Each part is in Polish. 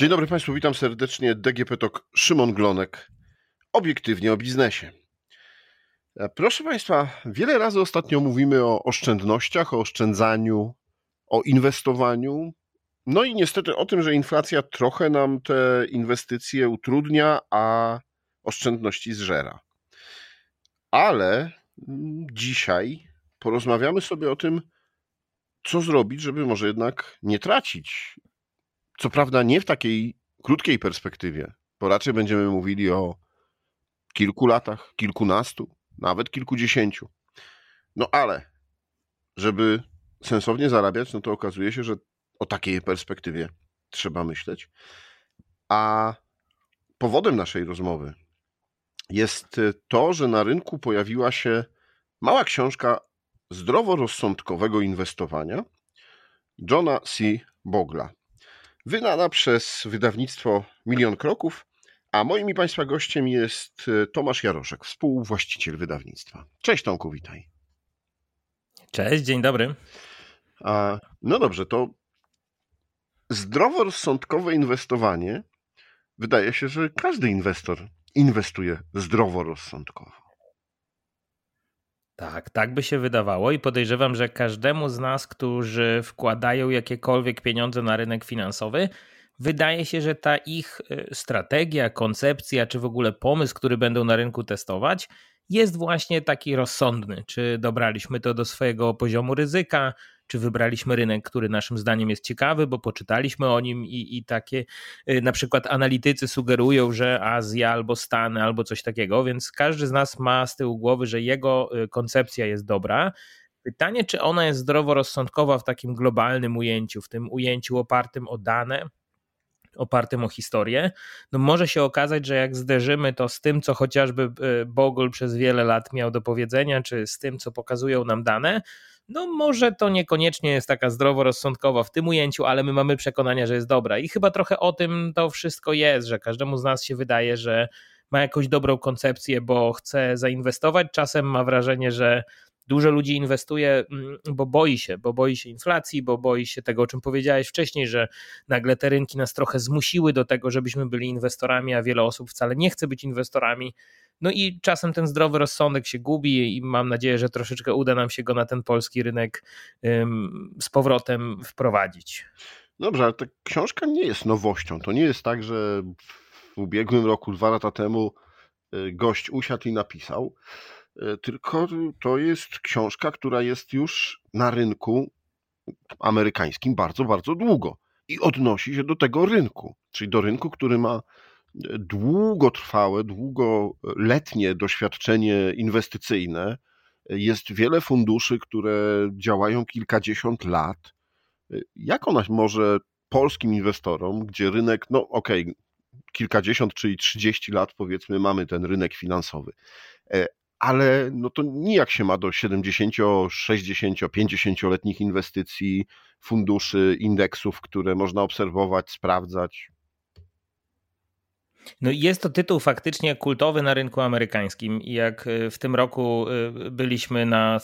Dzień dobry Państwu, witam serdecznie. DGP TOK, Szymon Glonek. Obiektywnie o biznesie. E, proszę Państwa, wiele razy ostatnio mówimy o oszczędnościach, o oszczędzaniu, o inwestowaniu. No i niestety o tym, że inflacja trochę nam te inwestycje utrudnia, a oszczędności zżera. Ale mm, dzisiaj porozmawiamy sobie o tym, co zrobić, żeby może jednak nie tracić co prawda nie w takiej krótkiej perspektywie, bo raczej będziemy mówili o kilku latach, kilkunastu, nawet kilkudziesięciu. No ale, żeby sensownie zarabiać, no to okazuje się, że o takiej perspektywie trzeba myśleć. A powodem naszej rozmowy jest to, że na rynku pojawiła się mała książka zdroworozsądkowego inwestowania Johna C. Bogla wydana przez wydawnictwo Milion Kroków, a moim i Państwa gościem jest e, Tomasz Jaroszek, współwłaściciel wydawnictwa. Cześć Tomku, witaj. Cześć, dzień dobry. A, no dobrze, to zdroworozsądkowe inwestowanie, wydaje się, że każdy inwestor inwestuje zdroworozsądkowo. Tak, tak by się wydawało i podejrzewam, że każdemu z nas, którzy wkładają jakiekolwiek pieniądze na rynek finansowy, wydaje się, że ta ich y, strategia, koncepcja, czy w ogóle pomysł, który będą na rynku testować, jest właśnie taki rozsądny. Czy dobraliśmy to do swojego poziomu ryzyka, czy wybraliśmy rynek, który naszym zdaniem jest ciekawy, bo poczytaliśmy o nim i, i takie y, na przykład analitycy sugerują, że Azja albo Stany albo coś takiego, więc każdy z nas ma z tyłu głowy, że jego y, koncepcja jest dobra. Pytanie, czy ona jest zdroworozsądkowa w takim globalnym ujęciu, w tym ujęciu opartym o dane, opartym o historię, no może się okazać, że jak zderzymy to z tym, co chociażby y, Bogle przez wiele lat miał do powiedzenia, czy z tym, co pokazują nam dane, no może to niekoniecznie jest taka zdroworozsądkowa w tym ujęciu, ale my mamy przekonania, że jest dobra. I chyba trochę o tym to wszystko jest, że każdemu z nas się wydaje, że ma jakąś dobrą koncepcję, bo chce zainwestować. Czasem ma wrażenie, że dużo ludzi inwestuje, mm, bo boi się, bo boi się inflacji, bo boi się tego, o czym powiedziałeś wcześniej, że nagle te rynki nas trochę zmusiły do tego, żebyśmy byli inwestorami, a wiele osób wcale nie chce być inwestorami. No i czasem ten zdrowy rozsądek się gubi i mam nadzieję, że troszeczkę uda nam się go na ten polski rynek z powrotem wprowadzić. Dobrze, ale ta książka nie jest nowością. To nie jest tak, że w ubiegłym roku, dwa lata temu y, gość usiadł i napisał, tylko to jest książka, która jest już na rynku amerykańskim bardzo, bardzo długo i odnosi się do tego rynku, czyli do rynku, który ma długotrwałe, długoletnie doświadczenie inwestycyjne. Jest wiele funduszy, które działają kilkadziesiąt lat. Jak ona może polskim inwestorom, gdzie rynek, no okej, okay, kilkadziesiąt, czyli 30 lat powiedzmy mamy ten rynek finansowy, e, ale no to nijak się ma do 70, 60, 50-letnich inwestycji, funduszy, indeksów, które można obserwować, sprawdzać. No jest to tytuł faktycznie kultowy na rynku amerykańskim jak e, w tym roku e, byliśmy na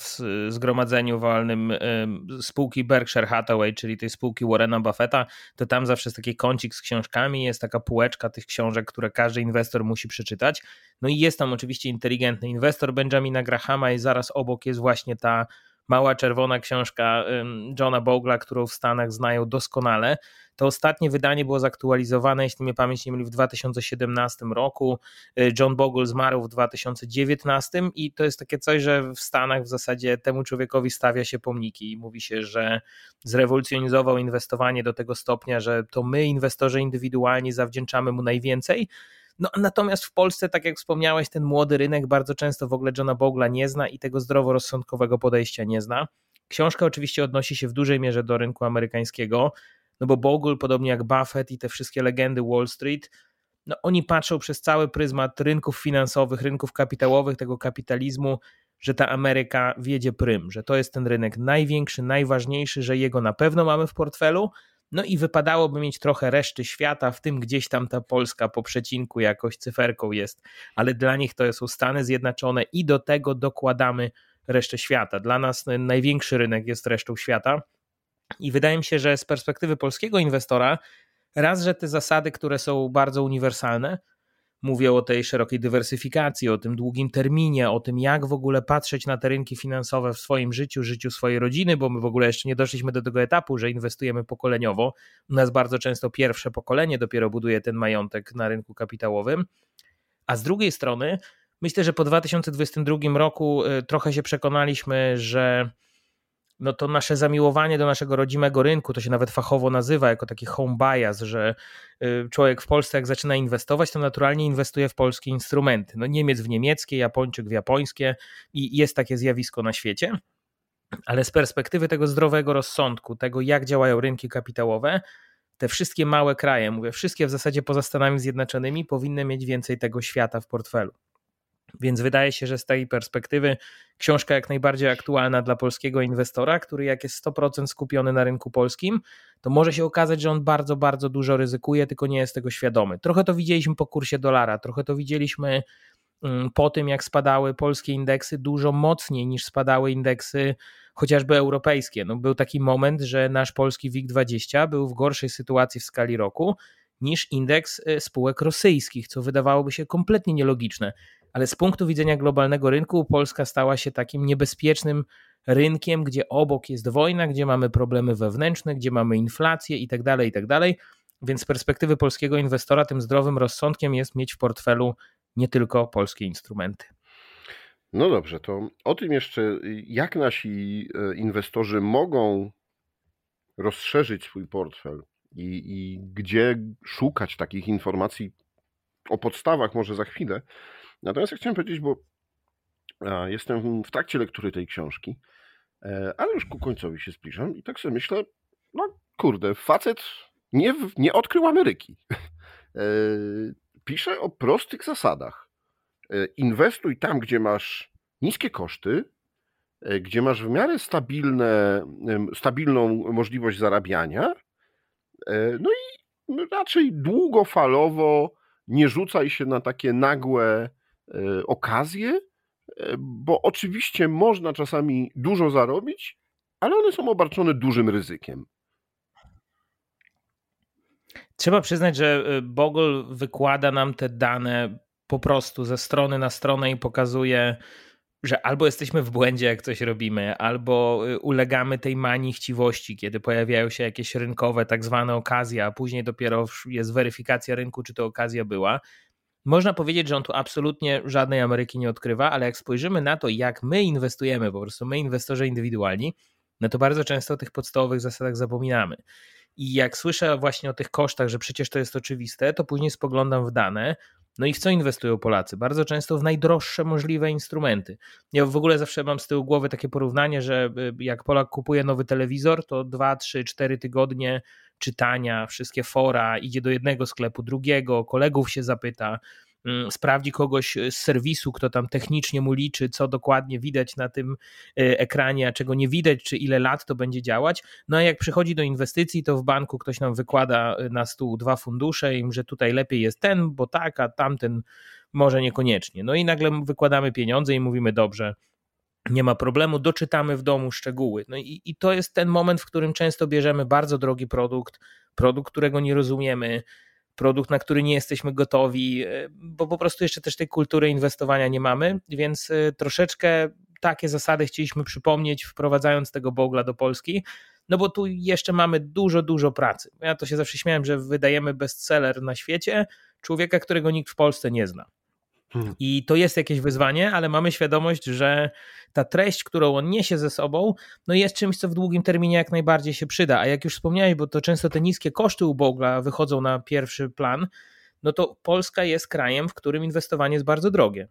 zgromadzeniu walnym e, spółki Berkshire Hathaway, czyli tej spółki Warrena Buffetta, to tam zawsze jest taki kącik z książkami, jest taka półeczka tych książek, które każdy inwestor musi przeczytać. No i jest tam oczywiście inteligentny inwestor Benjamina Grahama i zaraz obok jest właśnie ta mała czerwona książka Johna Bogla, którą w Stanach znają doskonale. To ostatnie wydanie było zaktualizowane, jeśli mnie pamięć nie myli, w 2017 roku. Y, John Bogle zmarł w 2019 i to jest takie coś, że w Stanach w zasadzie temu człowiekowi stawia się pomniki i mówi się, że zrewolucjonizował inwestowanie do tego stopnia, że to my, inwestorzy indywidualni, zawdzięczamy mu najwięcej. No, natomiast w Polsce, tak jak wspomniałeś, ten młody rynek bardzo często w ogóle Johna Bogla nie zna i tego zdroworozsądkowego podejścia nie zna. Książka oczywiście odnosi się w dużej mierze do rynku amerykańskiego, no bo Bogle, podobnie jak Buffett i te wszystkie legendy Wall Street, no oni patrzą przez cały pryzmat rynków finansowych, rynków kapitałowych, tego kapitalizmu, że ta Ameryka wiedzie prym, że to jest ten rynek największy, najważniejszy, że jego na pewno mamy w portfelu, no i wypadałoby mieć trochę reszty świata, w tym gdzieś tam ta Polska po przecinku jakoś cyferką jest, ale dla nich to są Stany Zjednoczone i do tego dokładamy resztę świata. Dla nas największy rynek jest resztą świata. I wydaje mi się, że z perspektywy polskiego inwestora Raz, że te zasady, które są bardzo uniwersalne, mówię o tej szerokiej dywersyfikacji, o tym długim terminie, o tym, jak w ogóle patrzeć na te rynki finansowe w swoim życiu, życiu swojej rodziny, bo my w ogóle jeszcze nie doszliśmy do tego etapu, że inwestujemy pokoleniowo. U nas bardzo często pierwsze pokolenie dopiero buduje ten majątek na rynku kapitałowym. A z drugiej strony, myślę, że po 2022 roku y, trochę się przekonaliśmy, że no to nasze zamiłowanie do naszego rodzimego rynku, to się nawet fachowo nazywa jako taki home bias, że y, człowiek w Polsce jak zaczyna inwestować, to naturalnie inwestuje w polskie instrumenty. No Niemiec w niemieckie, Japończyk w japońskie i jest takie zjawisko na świecie. Ale z perspektywy tego zdrowego rozsądku, tego jak działają rynki kapitałowe, te wszystkie małe kraje, mówię, wszystkie w zasadzie poza Stanami Zjednoczonymi, powinny mieć więcej tego świata w portfelu. Więc wydaje się, że z tej perspektywy książka jak najbardziej aktualna dla polskiego inwestora, który jak jest 100% skupiony na rynku polskim, to może się okazać, że on bardzo, bardzo dużo ryzykuje, tylko nie jest tego świadomy. Trochę to widzieliśmy po kursie dolara, trochę to widzieliśmy mm, po tym, jak spadały polskie indeksy dużo mocniej niż spadały indeksy chociażby europejskie. No, był taki moment, że nasz polski WIG20 był w gorszej sytuacji w skali roku niż indeks y, spółek rosyjskich, co wydawałoby się kompletnie nielogiczne ale z punktu widzenia globalnego rynku Polska stała się takim niebezpiecznym rynkiem, gdzie obok jest wojna, gdzie mamy problemy wewnętrzne, gdzie mamy inflację itd., tak itd. Tak Więc z perspektywy polskiego inwestora tym zdrowym rozsądkiem jest mieć w portfelu nie tylko polskie instrumenty. No dobrze, to o tym jeszcze, jak nasi e, inwestorzy mogą rozszerzyć swój portfel i, i gdzie szukać takich informacji o podstawach, może za chwilę. Natomiast ja chciałem powiedzieć, bo jestem w trakcie lektury tej książki, e, ale już ku końcowi się zbliżam i tak sobie myślę, no kurde, facet nie, nie odkrył Ameryki. E, pisze o prostych zasadach. E, inwestuj tam, gdzie masz niskie koszty, gdzie masz w miarę stabilne, stabilną możliwość zarabiania, no i raczej długofalowo nie rzucaj się na takie nagłe E, okazje, e, bo oczywiście można czasami dużo zarobić, ale one są obarczone dużym ryzykiem. Trzeba przyznać, że e, Bogle wykłada nam te dane po prostu ze strony na stronę i pokazuje, że albo jesteśmy w błędzie, jak coś robimy, albo ulegamy tej manii chciwości, kiedy pojawiają się jakieś rynkowe, tak zwane okazje, a później dopiero jest weryfikacja rynku, czy to okazja była. Można powiedzieć, że on tu absolutnie żadnej Ameryki nie odkrywa, ale jak spojrzymy na to, jak my inwestujemy, po prostu my inwestorzy indywidualni, no to bardzo często o tych podstawowych zasadach zapominamy. I jak słyszę właśnie o tych kosztach, że przecież to jest oczywiste, to później spoglądam w dane, no i w co inwestują Polacy? Bardzo często w najdroższe możliwe instrumenty. Ja w ogóle zawsze mam z tyłu głowy takie porównanie, że y, jak Polak kupuje nowy telewizor, to 2, 3, 4 tygodnie czytania, wszystkie fora, idzie do jednego sklepu, drugiego, kolegów się zapyta, sprawdzi kogoś z serwisu, kto tam technicznie mu liczy, co dokładnie widać na tym e, ekranie, a czego nie widać, czy ile lat to będzie działać. No a jak przychodzi do inwestycji, to w banku ktoś nam wykłada e, na stół dwa fundusze i że tutaj lepiej jest ten, bo tak, a tamten może niekoniecznie. No i nagle wykładamy pieniądze i mówimy dobrze, nie ma problemu, doczytamy w domu szczegóły. No i, i to jest ten moment, w którym często bierzemy bardzo drogi produkt, produkt, którego nie rozumiemy, produkt, na który nie jesteśmy gotowi, e, bo po prostu jeszcze też tej kultury inwestowania nie mamy, więc e, troszeczkę takie zasady chcieliśmy przypomnieć, wprowadzając tego Bogla do Polski, no bo tu jeszcze mamy dużo, dużo pracy. Ja to się zawsze śmiałem, że wydajemy bestseller na świecie człowieka, którego nikt w Polsce nie zna. Hmm. I to jest jakieś wyzwanie, ale mamy świadomość, że ta treść, którą on niesie ze sobą, no jest czymś, co w długim terminie jak najbardziej się przyda. A jak już wspomniałeś, bo to często te niskie koszty u Bogla wychodzą na pierwszy plan, no to Polska jest krajem, w którym inwestowanie jest bardzo drogie.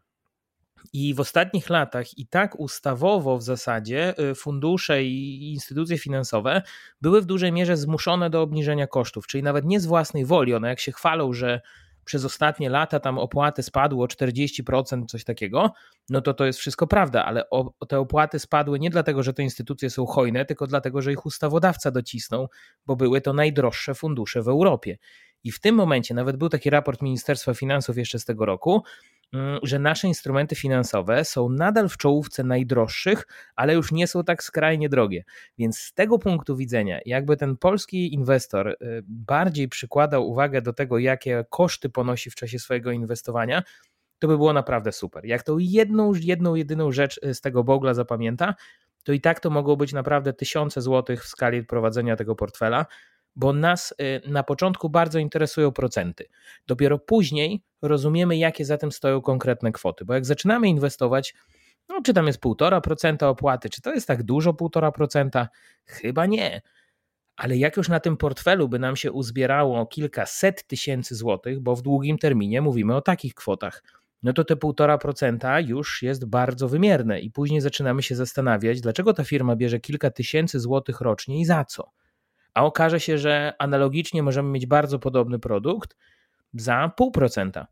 I w ostatnich latach i tak ustawowo w zasadzie y, fundusze i instytucje finansowe były w dużej mierze zmuszone do obniżenia kosztów, czyli nawet nie z własnej woli. One jak się chwalą, że przez ostatnie lata tam opłaty spadły o 40%, coś takiego, no to to jest wszystko prawda, ale o, te opłaty spadły nie dlatego, że te instytucje są hojne, tylko dlatego, że ich ustawodawca docisnął, bo były to najdroższe fundusze w Europie. I w tym momencie nawet był taki raport Ministerstwa Finansów jeszcze z tego roku, że nasze instrumenty finansowe są nadal w czołówce najdroższych, ale już nie są tak skrajnie drogie. Więc z tego punktu widzenia, jakby ten polski inwestor y, bardziej przykładał uwagę do tego, jakie koszty ponosi w czasie swojego inwestowania, to by było naprawdę super. Jak tą jedną, jedną, jedyną rzecz y, z tego bogla zapamięta, to i tak to mogą być naprawdę tysiące złotych w skali prowadzenia tego portfela, bo nas y, na początku bardzo interesują procenty. Dopiero później rozumiemy, jakie za tym stoją konkretne kwoty, bo jak zaczynamy inwestować, no, czy tam jest 1,5% opłaty, czy to jest tak dużo 1,5%? Chyba nie. Ale jak już na tym portfelu by nam się uzbierało kilkaset tysięcy złotych, bo w długim terminie mówimy o takich kwotach, no to te 1,5% już jest bardzo wymierne i później zaczynamy się zastanawiać, dlaczego ta firma bierze kilka tysięcy złotych rocznie i za co. A okaże się, że analogicznie możemy mieć bardzo podobny produkt za 0,5%.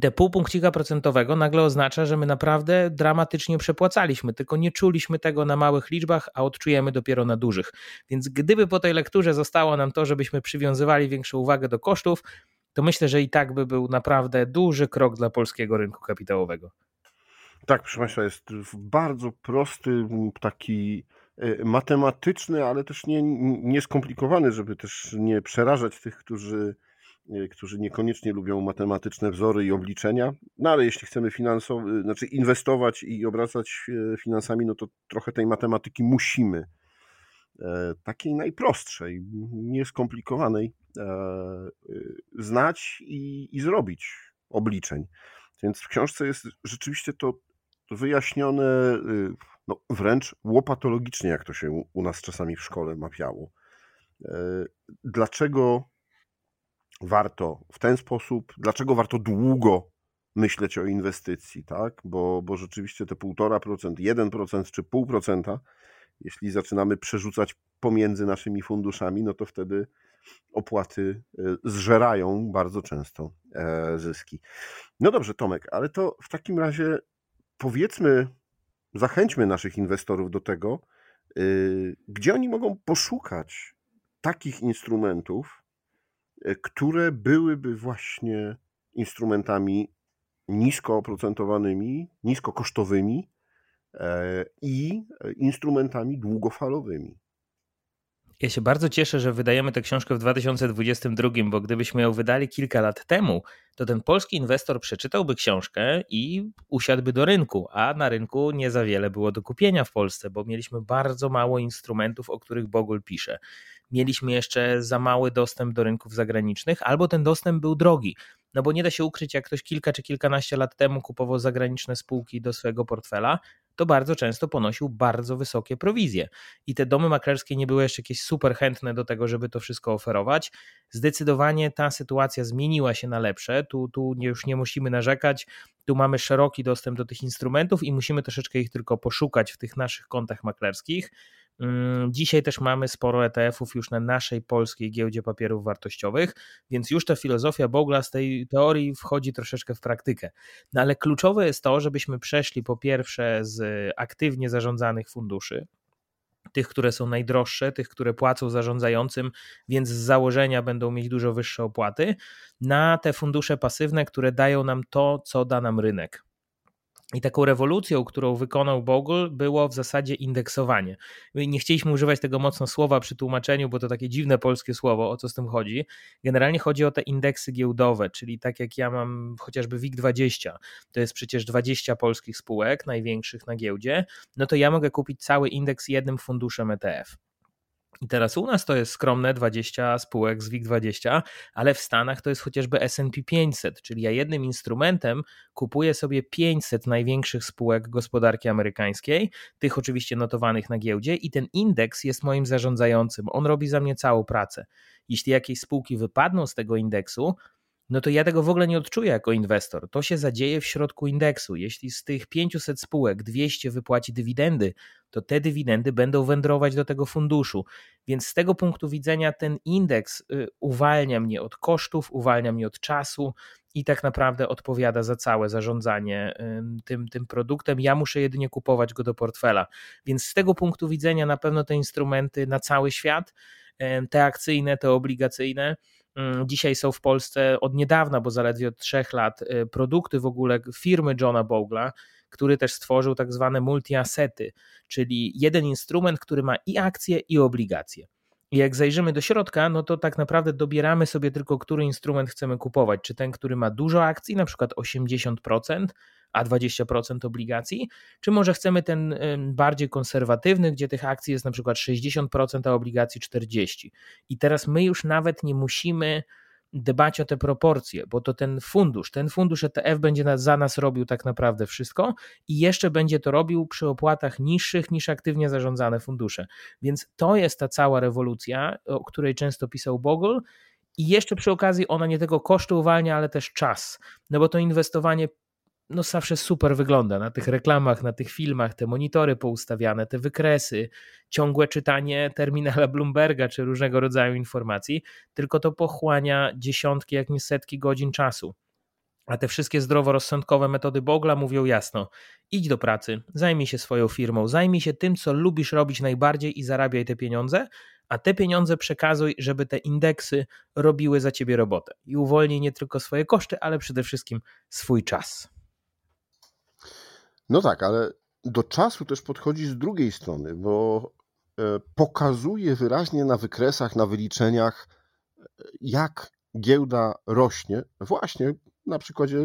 Te pół punkcika procentowego nagle oznacza, że my naprawdę dramatycznie przepłacaliśmy, tylko nie czuliśmy tego na małych liczbach, a odczujemy dopiero na dużych. Więc gdyby po tej lekturze zostało nam to, żebyśmy przywiązywali większą uwagę do kosztów, to myślę, że i tak by był naprawdę duży krok dla polskiego rynku kapitałowego. Tak, proszę Państwa, jest bardzo prosty, taki matematyczny, ale też nie, nie skomplikowany, żeby też nie przerażać tych, którzy, e, którzy niekoniecznie lubią matematyczne wzory i obliczenia. No ale jeśli chcemy finansow- znaczy inwestować i obracać e, finansami, no to trochę tej matematyki musimy. Takiej najprostszej, nieskomplikowanej, znać i, i zrobić obliczeń. Więc w książce jest rzeczywiście to wyjaśnione y, no, wręcz łopatologicznie, jak to się u nas czasami w szkole mapiało. E, dlaczego warto w ten sposób, dlaczego warto długo myśleć o inwestycji, tak? Bo, bo rzeczywiście te 1,5%, 1% czy 0,5%, jeśli zaczynamy przerzucać pomiędzy naszymi funduszami, no to wtedy opłaty e, zżerają bardzo często e, zyski. No dobrze, Tomek, ale to w takim razie powiedzmy, zachęćmy naszych inwestorów do tego, y, gdzie oni mogą poszukać takich instrumentów, y, które byłyby właśnie instrumentami nisko oprocentowanymi, nisko kosztowymi e, i instrumentami długofalowymi. Ja się bardzo cieszę, że wydajemy tę książkę w 2022, bo gdybyśmy ją wydali kilka lat temu, to ten polski inwestor przeczytałby książkę i usiadłby do rynku, a na rynku nie za wiele było do kupienia w Polsce, bo mieliśmy bardzo mało instrumentów, o których Bogol pisze. Mieliśmy jeszcze za mały dostęp do rynków zagranicznych, albo ten dostęp był drogi. No bo nie da się ukryć, jak ktoś kilka czy kilkanaście lat temu kupował zagraniczne spółki do swojego portfela, to bardzo często ponosił bardzo wysokie prowizje. I te domy maklerskie nie były jeszcze jakieś super chętne do tego, żeby to wszystko oferować. Zdecydowanie ta sytuacja zmieniła się na lepsze. Tu, tu już nie musimy narzekać. Tu mamy szeroki dostęp do tych instrumentów i musimy troszeczkę ich tylko poszukać w tych naszych kontach maklerskich. Mm, dzisiaj też mamy sporo ETF-ów już na naszej polskiej giełdzie papierów wartościowych, więc już ta filozofia Bogla z tej teorii wchodzi troszeczkę w praktykę. No ale kluczowe jest to, żebyśmy przeszli po pierwsze z aktywnie zarządzanych funduszy, tych, które są najdroższe, tych, które płacą zarządzającym, więc z założenia będą mieć dużo wyższe opłaty, na te fundusze pasywne, które dają nam to, co da nam rynek. I taką rewolucją, którą wykonał Bogle, było w zasadzie indeksowanie. Nie chcieliśmy używać tego mocno słowa przy tłumaczeniu, bo to takie dziwne polskie słowo, o co z tym chodzi. Generalnie chodzi o te indeksy giełdowe, czyli tak jak ja mam chociażby WIG20, to jest przecież 20 polskich spółek, największych na giełdzie, no to ja mogę kupić cały indeks jednym funduszem ETF. I teraz u nas to jest skromne 20 spółek z WIG20, ale w Stanach to jest chociażby SP 500, czyli ja jednym instrumentem kupuję sobie 500 największych spółek gospodarki amerykańskiej, tych oczywiście notowanych na giełdzie, i ten indeks jest moim zarządzającym. On robi za mnie całą pracę. Jeśli jakieś spółki wypadną z tego indeksu, no to ja tego w ogóle nie odczuję jako inwestor. To się zadzieje w środku indeksu. Jeśli z tych 500 spółek 200 wypłaci dywidendy, to te dywidendy będą wędrować do tego funduszu. Więc z tego punktu widzenia ten indeks y, uwalnia mnie od kosztów, uwalnia mnie od czasu i tak naprawdę odpowiada za całe zarządzanie tym, tym produktem. Ja muszę jedynie kupować go do portfela. Więc z tego punktu widzenia na pewno te instrumenty na cały świat, te akcyjne, te obligacyjne, dzisiaj są w Polsce od niedawna, bo zaledwie od trzech lat, y, produkty w ogóle firmy Johna Bogla, który też stworzył tak zwane multi-asety, czyli jeden instrument, który ma i akcje, i obligacje. I jak zajrzymy do środka, no to tak naprawdę dobieramy sobie tylko, który instrument chcemy kupować. Czy ten, który ma dużo akcji, na przykład 80%, a 20% obligacji, czy może chcemy ten bardziej konserwatywny, gdzie tych akcji jest na przykład 60%, a obligacji 40%. I teraz my już nawet nie musimy dbać o te proporcje, bo to ten fundusz, ten fundusz ETF będzie za nas robił tak naprawdę wszystko i jeszcze będzie to robił przy opłatach niższych niż aktywnie zarządzane fundusze. Więc to jest ta cała rewolucja, o której często pisał Bogle. I jeszcze przy okazji ona nie tylko koszty uwalnia, ale też czas. No bo to inwestowanie no zawsze super wygląda na tych reklamach, na tych filmach, te monitory poustawiane, te wykresy, ciągłe czytanie terminala Bloomberga czy różnego rodzaju informacji, tylko to pochłania dziesiątki, jak nie setki godzin czasu. A te wszystkie zdroworozsądkowe metody Bogla mówią jasno: idź do pracy, zajmij się swoją firmą, zajmij się tym, co lubisz robić najbardziej i zarabiaj te pieniądze, a te pieniądze przekazuj, żeby te indeksy robiły za ciebie robotę i uwolnij nie tylko swoje koszty, ale przede wszystkim swój czas. No tak, ale do czasu też podchodzi z drugiej strony, bo e, pokazuje wyraźnie na wykresach, na wyliczeniach, e, jak giełda rośnie, właśnie na przykładzie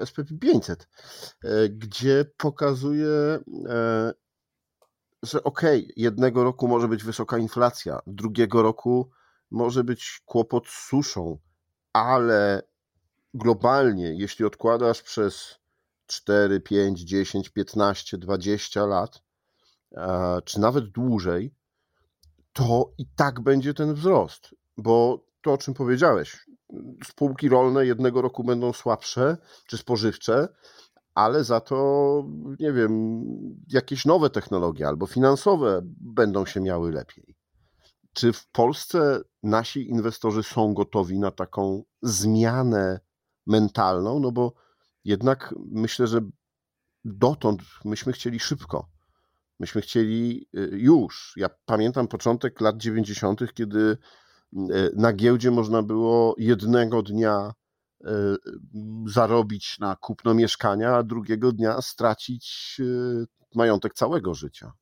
e, SPP 500, gdzie pokazuje, że ok, jednego roku może być wysoka inflacja, drugiego roku może być kłopot z suszą, ale globalnie, jeśli odkładasz przez 4, 5, 10, 15, 20 lat, e, czy nawet dłużej, to i tak będzie ten wzrost, bo to, o czym powiedziałeś, spółki rolne jednego roku będą słabsze czy spożywcze, ale za to, nie wiem, jakieś nowe technologie albo finansowe będą się miały lepiej. Czy w Polsce nasi inwestorzy są gotowi na taką zmianę mentalną? No bo jednak myślę, że dotąd myśmy chcieli szybko. Myśmy chcieli y, już. Ja pamiętam początek lat 90., kiedy y, na giełdzie można było jednego dnia y, zarobić na kupno mieszkania, a drugiego dnia stracić majątek całego życia.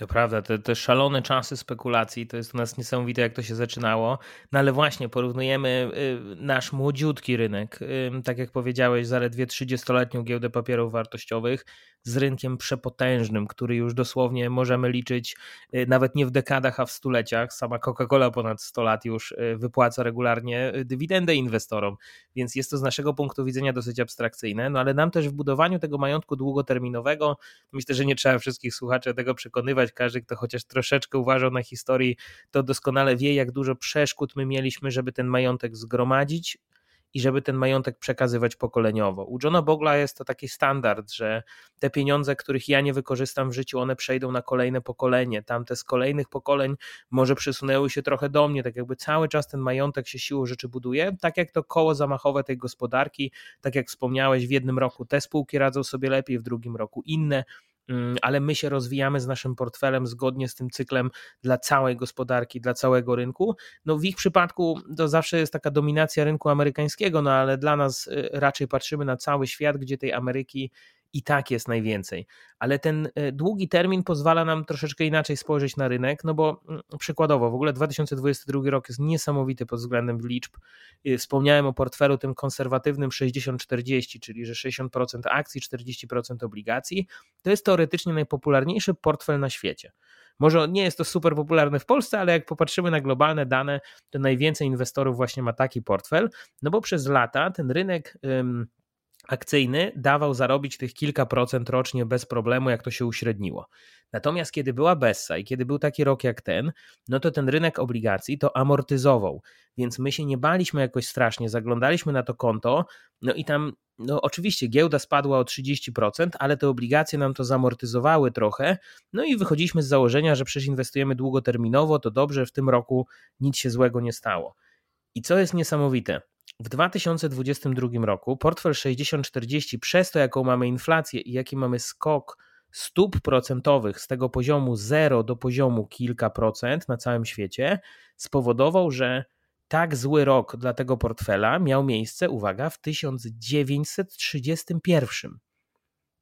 To prawda, te, te szalone czasy spekulacji, to jest u nas niesamowite, jak to się zaczynało. No ale właśnie porównujemy y, nasz młodziutki rynek, tak jak powiedziałeś, zaledwie 30-letnią giełdę papierów wartościowych z rynkiem przepotężnym, który już dosłownie możemy liczyć y, nawet nie w dekadach, a w stuleciach. Sama Coca-Cola ponad 100 lat już y, wypłaca regularnie dywidendę inwestorom, więc jest to z naszego punktu widzenia dosyć abstrakcyjne, no ale nam też w budowaniu tego majątku długoterminowego, myślę, że nie trzeba wszystkich słuchaczy tego przekonywać, każdy, kto chociaż troszeczkę uważał na historii, to doskonale wie, jak dużo przeszkód my mieliśmy, żeby ten majątek zgromadzić i żeby ten majątek przekazywać pokoleniowo. U Johna Bogla jest to taki standard, że te pieniądze, których ja nie wykorzystam w życiu, one przejdą na kolejne pokolenie. Tamte z kolejnych pokoleń może przysunęły się trochę do mnie, tak jakby cały czas ten majątek się siłą rzeczy buduje, tak jak to koło zamachowe tej gospodarki, tak jak wspomniałeś, w jednym roku te spółki radzą sobie lepiej, w drugim roku inne ale my się rozwijamy z naszym portfelem zgodnie z tym cyklem dla całej gospodarki, dla całego rynku. No w ich przypadku to zawsze jest taka dominacja rynku amerykańskiego, no ale dla nas y, raczej patrzymy na cały świat, gdzie tej Ameryki i tak jest najwięcej. Ale ten e, długi termin pozwala nam troszeczkę inaczej spojrzeć na rynek, no bo mm, przykładowo w ogóle 2022 rok jest niesamowity pod względem liczb. E, wspomniałem o portfelu tym konserwatywnym 60-40, czyli że 60% akcji, 40% obligacji. To jest teoretycznie najpopularniejszy portfel na świecie. Może nie jest to super popularne w Polsce, ale jak popatrzymy na globalne dane, to najwięcej inwestorów właśnie ma taki portfel, no bo przez lata ten rynek akcyjny dawał zarobić tych kilka procent rocznie bez problemu, jak to się uśredniło. Natomiast kiedy była Bessa i kiedy był taki rok jak ten, no to ten rynek obligacji to amortyzował, więc my się nie baliśmy jakoś strasznie, zaglądaliśmy na to konto, no i tam, no oczywiście giełda spadła o 30%, ale te obligacje nam to zamortyzowały trochę, no i wychodziliśmy z założenia, że przecież inwestujemy długoterminowo, to dobrze, w tym roku nic się złego nie stało. I co jest niesamowite, w 2022 roku portfel 60-40 przez to, jaką mamy inflację i jaki mamy skok stóp procentowych z tego poziomu 0 do poziomu kilka procent na całym świecie, spowodował, że tak zły rok dla tego portfela miał miejsce, uwaga, w 1931.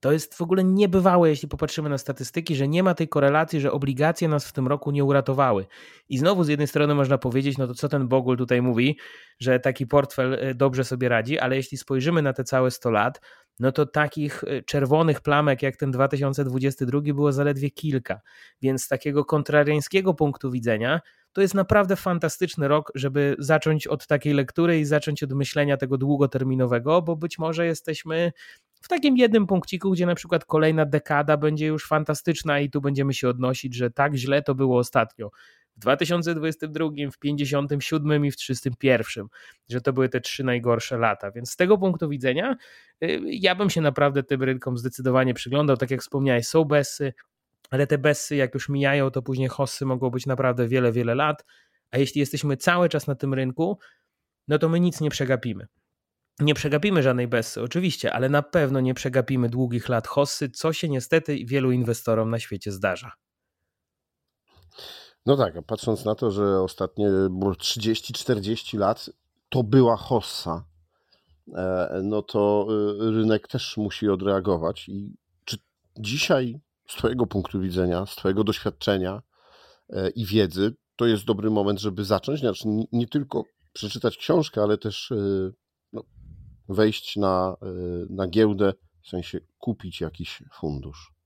To jest w ogóle niebywałe, jeśli popatrzymy na statystyki, że nie ma tej korelacji, że obligacje nas w tym roku nie uratowały. I znowu z jednej strony można powiedzieć, no to co ten Bogul tutaj mówi, że taki portfel e, dobrze sobie radzi, ale jeśli spojrzymy na te całe 100 lat, no to takich e, czerwonych plamek jak ten 2022 było zaledwie kilka. Więc z takiego kontrariańskiego punktu widzenia to jest naprawdę fantastyczny rok, żeby zacząć od takiej lektury i zacząć od myślenia tego długoterminowego, bo być może jesteśmy w takim jednym punkciku, gdzie na przykład kolejna dekada będzie już fantastyczna i tu będziemy się odnosić, że tak źle to było ostatnio. W 2022, w 57 i w 31, że to były te trzy najgorsze lata. Więc z tego punktu widzenia y, ja bym się naprawdę tym rynkom zdecydowanie przyglądał. Tak jak wspomniałeś, są besy, ale te bessy jak już mijają, to później hossy mogą być naprawdę wiele, wiele lat, a jeśli jesteśmy cały czas na tym rynku, no to my nic nie przegapimy. Nie przegapimy żadnej bessy, oczywiście, ale na pewno nie przegapimy długich lat hossy, co się niestety wielu inwestorom na świecie zdarza. No tak, a patrząc na to, że ostatnie 30-40 lat to była hossa, e, no to e, rynek też musi odreagować. I czy dzisiaj z Twojego punktu widzenia, z Twojego doświadczenia e, i wiedzy, to jest dobry moment, żeby zacząć. Znaczy, nie tylko przeczytać książkę, ale też e, no, wejść na, e, na giełdę, w sensie kupić jakiś fundusz.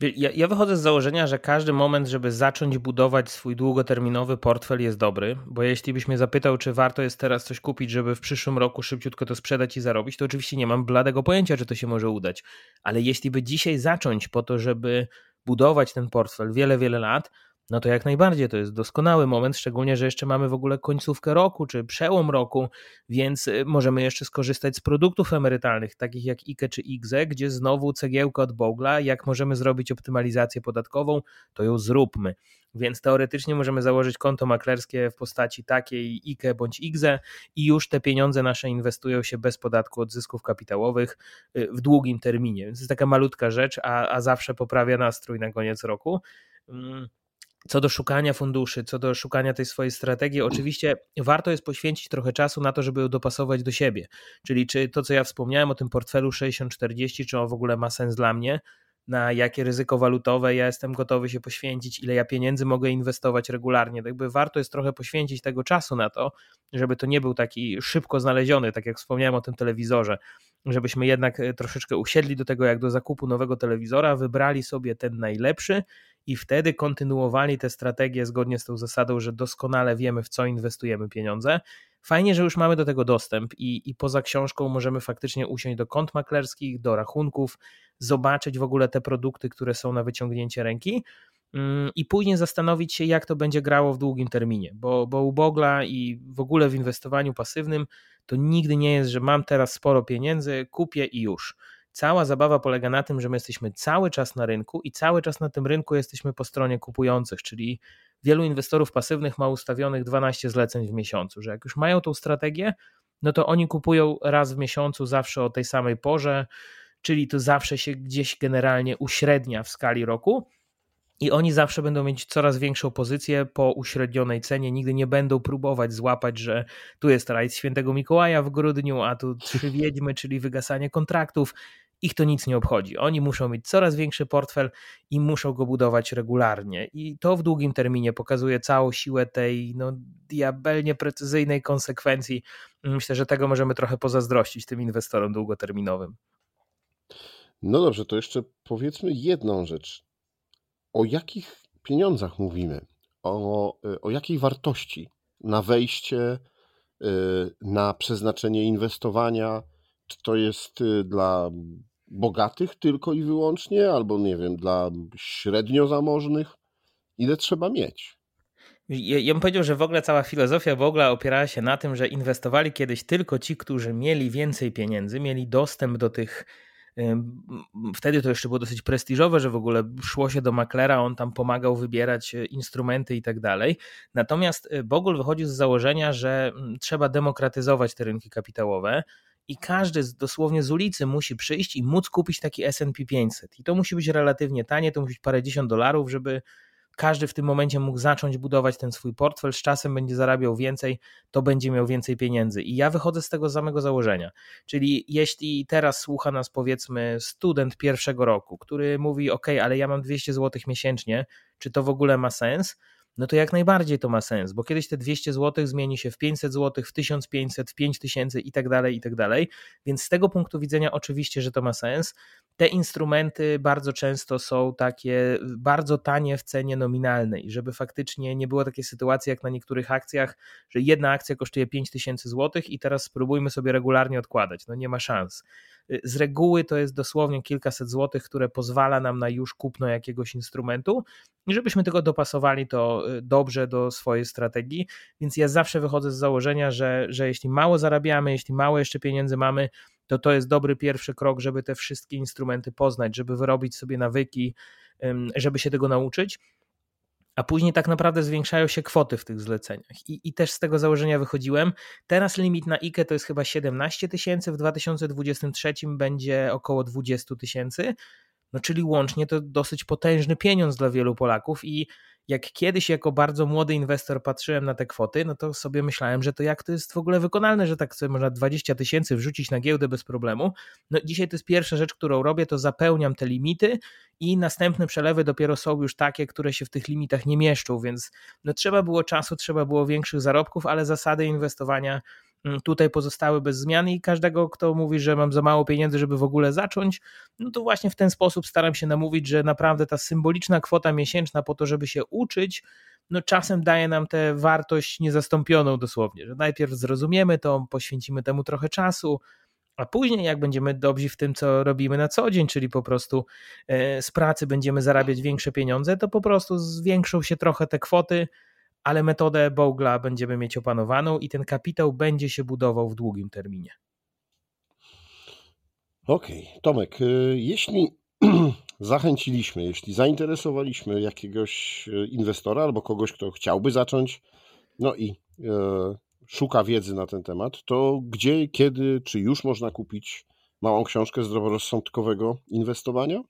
Ja, ja, wychodzę z założenia, że każdy moment, żeby zacząć budować swój długoterminowy portfel jest dobry, bo jeśli byś mnie zapytał, czy warto jest teraz coś kupić, żeby w przyszłym roku szybciutko to sprzedać i zarobić, to oczywiście nie mam bladego pojęcia, czy to się może udać. Ale jeśli by dzisiaj zacząć po to, żeby budować ten portfel wiele, wiele lat, no to jak najbardziej to jest doskonały moment, szczególnie, że jeszcze mamy w ogóle końcówkę roku czy przełom roku, więc y, możemy jeszcze skorzystać z produktów emerytalnych, takich jak IKE czy IGZE, gdzie znowu cegiełka od Bogla, jak możemy zrobić optymalizację podatkową, to ją zróbmy. Więc teoretycznie możemy założyć konto maklerskie w postaci takiej IKE bądź IGZE i już te pieniądze nasze inwestują się bez podatku od zysków kapitałowych y, w długim terminie. Więc to jest taka malutka rzecz, a, a zawsze poprawia nastrój na koniec roku. Co do szukania funduszy, co do szukania tej swojej strategii, oczywiście warto jest poświęcić trochę czasu na to, żeby ją dopasować do siebie. Czyli czy to, co ja wspomniałem o tym portfelu 60-40, czy on w ogóle ma sens dla mnie, na jakie ryzyko walutowe ja jestem gotowy się poświęcić, ile ja pieniędzy mogę inwestować regularnie. Tak jakby warto jest trochę poświęcić tego czasu na to, żeby to nie był taki szybko znaleziony, tak jak wspomniałem o tym telewizorze, żebyśmy jednak e, troszeczkę usiedli do tego, jak do zakupu nowego telewizora, wybrali sobie ten najlepszy i wtedy kontynuowali tę strategię zgodnie z tą zasadą, że doskonale wiemy, w co inwestujemy pieniądze. Fajnie, że już mamy do tego dostęp i, i poza książką możemy faktycznie usiąść do kont maklerskich, do rachunków, zobaczyć w ogóle te produkty, które są na wyciągnięcie ręki mm, i później zastanowić się, jak to będzie grało w długim terminie, bo, bo u Bogla i w ogóle w inwestowaniu pasywnym to nigdy nie jest, że mam teraz sporo pieniędzy, kupię i już Cała zabawa polega na tym, że my jesteśmy cały czas na rynku i cały czas na tym rynku jesteśmy po stronie kupujących, czyli wielu inwestorów pasywnych ma ustawionych 12 zleceń w miesiącu, że jak już mają tą strategię, no to oni kupują raz w miesiącu zawsze o tej samej porze, czyli to zawsze się gdzieś generalnie uśrednia w skali roku. I oni zawsze będą mieć coraz większą pozycję po uśrednionej cenie. Nigdy nie będą próbować złapać, że tu jest rajd świętego Mikołaja w grudniu, a tu trzy wiedźmy, czyli wygasanie kontraktów ich to nic nie obchodzi. Oni muszą mieć coraz większy portfel i muszą go budować regularnie. I to w długim terminie pokazuje całą siłę tej no, diabelnie precyzyjnej konsekwencji. Myślę, że tego możemy trochę pozazdrościć tym inwestorom długoterminowym. No dobrze, to jeszcze powiedzmy jedną rzecz. O jakich pieniądzach mówimy? O, o jakiej wartości na wejście, y, na przeznaczenie inwestowania? Czy to jest y, dla bogatych tylko i wyłącznie, albo nie wiem, dla średnio zamożnych? Ile trzeba mieć? Ja, ja bym powiedział, że w ogóle cała filozofia w ogóle opierała się na tym, że inwestowali kiedyś tylko ci, którzy mieli więcej pieniędzy, mieli dostęp do tych. Wtedy to jeszcze było dosyć prestiżowe, że w ogóle szło się do maklera, on tam pomagał wybierać e, instrumenty i tak dalej. Natomiast e, Bogul wychodzi z założenia, że trzeba demokratyzować te rynki kapitałowe i każdy dosłownie z ulicy musi przyjść i móc kupić taki S&P 500 i to musi być relatywnie tanie, to musi być parędziesiąt dolarów, żeby każdy w tym momencie mógł zacząć budować ten swój portfel, z czasem będzie zarabiał więcej, to będzie miał więcej pieniędzy. I ja wychodzę z tego samego założenia. Czyli jeśli teraz słucha nas powiedzmy student pierwszego roku, który mówi: OK, ale ja mam 200 zł miesięcznie, czy to w ogóle ma sens? No to jak najbardziej to ma sens, bo kiedyś te 200 zł zmieni się w 500 zł, w 1500, w 5000 i tak dalej, i tak dalej. Więc z tego punktu widzenia oczywiście, że to ma sens. Te instrumenty bardzo często są takie bardzo tanie w cenie nominalnej, żeby faktycznie nie było takiej sytuacji jak na niektórych akcjach, że jedna akcja kosztuje 5000 zł i teraz spróbujmy sobie regularnie odkładać. No nie ma szans. Z reguły to jest dosłownie kilkaset złotych, które pozwala nam na już kupno jakiegoś instrumentu i żebyśmy tylko dopasowali to y, dobrze do swojej strategii. Więc ja zawsze wychodzę z założenia, że, że jeśli mało zarabiamy, jeśli mało jeszcze pieniędzy mamy, to to jest dobry pierwszy krok, żeby te wszystkie instrumenty poznać, żeby wyrobić sobie nawyki, żeby się tego nauczyć a później tak naprawdę zwiększają się kwoty w tych zleceniach. I, I, też z tego założenia wychodziłem. Teraz limit na IKE to jest chyba 17 tysięcy, w 2023 będzie około 20 tysięcy, no czyli łącznie to dosyć potężny pieniądz dla wielu Polaków i jak kiedyś jako bardzo młody inwestor patrzyłem na te kwoty, no to sobie myślałem, że to jak to jest w ogóle wykonalne, że tak sobie można 20 tysięcy wrzucić na giełdę bez problemu. No dzisiaj to jest pierwsza rzecz, którą robię, to zapełniam te limity i następne przelewy dopiero są już takie, które się w tych limitach nie mieszczą, więc no trzeba było czasu, trzeba było większych zarobków, ale zasady inwestowania tutaj pozostały bez zmian i każdego, kto mówi, że mam za mało pieniędzy, żeby w ogóle zacząć, no to właśnie w ten sposób staram się namówić, że naprawdę ta symboliczna kwota miesięczna po to, żeby się uczyć, no czasem daje nam tę wartość niezastąpioną dosłownie, że najpierw zrozumiemy to, poświęcimy temu trochę czasu, a później, jak będziemy dobrzy w tym, co robimy na co dzień, czyli po prostu e, z pracy będziemy zarabiać większe pieniądze, to po prostu zwiększą się trochę te kwoty, ale metodę Bogla będziemy mieć opanowaną i ten kapitał będzie się budował w długim terminie. Okej, okay. Tomek, y, jeśli zachęciliśmy, jeśli zainteresowaliśmy jakiegoś y, inwestora albo kogoś, kto chciałby zacząć, no i e, szuka wiedzy na ten temat, to gdzie, kiedy, czy już można kupić małą książkę zdroworozsądkowego inwestowania?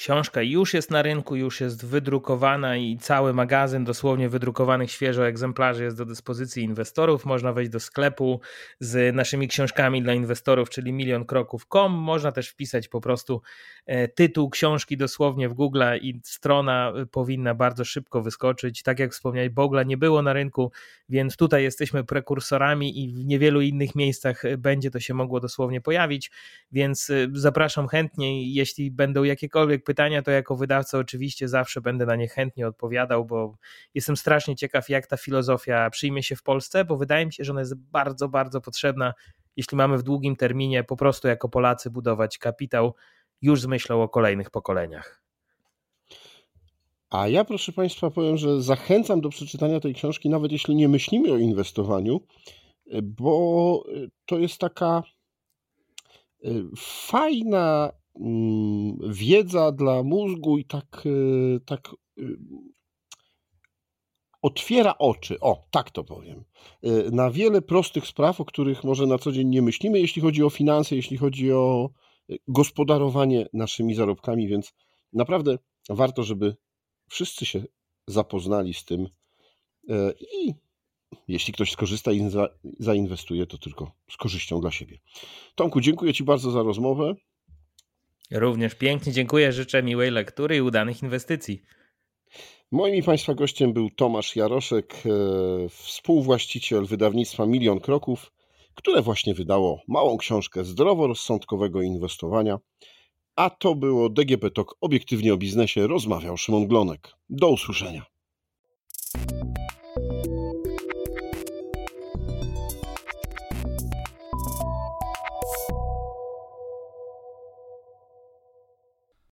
Książka już jest na rynku, już jest wydrukowana i cały magazyn dosłownie wydrukowanych świeżo egzemplarzy jest do dyspozycji inwestorów. Można wejść do sklepu z naszymi książkami dla inwestorów, czyli milionkroków.com. Można też wpisać po prostu e, tytuł książki dosłownie w Google i strona e, powinna bardzo szybko wyskoczyć. Tak jak wspomniałeś, Bogla nie było na rynku, więc tutaj jesteśmy prekursorami i w niewielu innych miejscach e, będzie to się mogło dosłownie pojawić, więc zapraszam chętnie, jeśli będą jakiekolwiek pytania, to jako wydawca oczywiście zawsze będę na nie chętnie odpowiadał, bo jestem strasznie ciekaw, jak ta filozofia przyjmie się w Polsce, bo wydaje mi się, że ona jest bardzo, bardzo potrzebna, jeśli mamy w długim terminie po prostu jako Polacy budować kapitał już z myślą o kolejnych pokoleniach. A ja, proszę Państwa, powiem, że zachęcam do przeczytania tej książki, nawet jeśli nie myślimy o inwestowaniu, bo to jest taka y, fajna wiedza dla mózgu i tak, y, tak y, otwiera oczy, o, tak to powiem, y, na wiele prostych spraw, o których może na co dzień nie myślimy, jeśli chodzi o finanse, jeśli chodzi o gospodarowanie naszymi zarobkami, więc naprawdę warto, żeby wszyscy się zapoznali z tym i jeśli ktoś skorzysta i zainwestuje, to tylko z korzyścią dla siebie. Tomku, dziękuję Ci bardzo za rozmowę. Również pięknie dziękuję, życzę miłej lektury i udanych inwestycji. Moim i Państwa gościem był Tomasz Jaroszek, e, współwłaściciel wydawnictwa Milion Kroków, które właśnie wydało małą książkę zdroworozsądkowego inwestowania. A to było DGP Talk obiektywnie o biznesie. Rozmawiał Szymon Glonek. Do usłyszenia.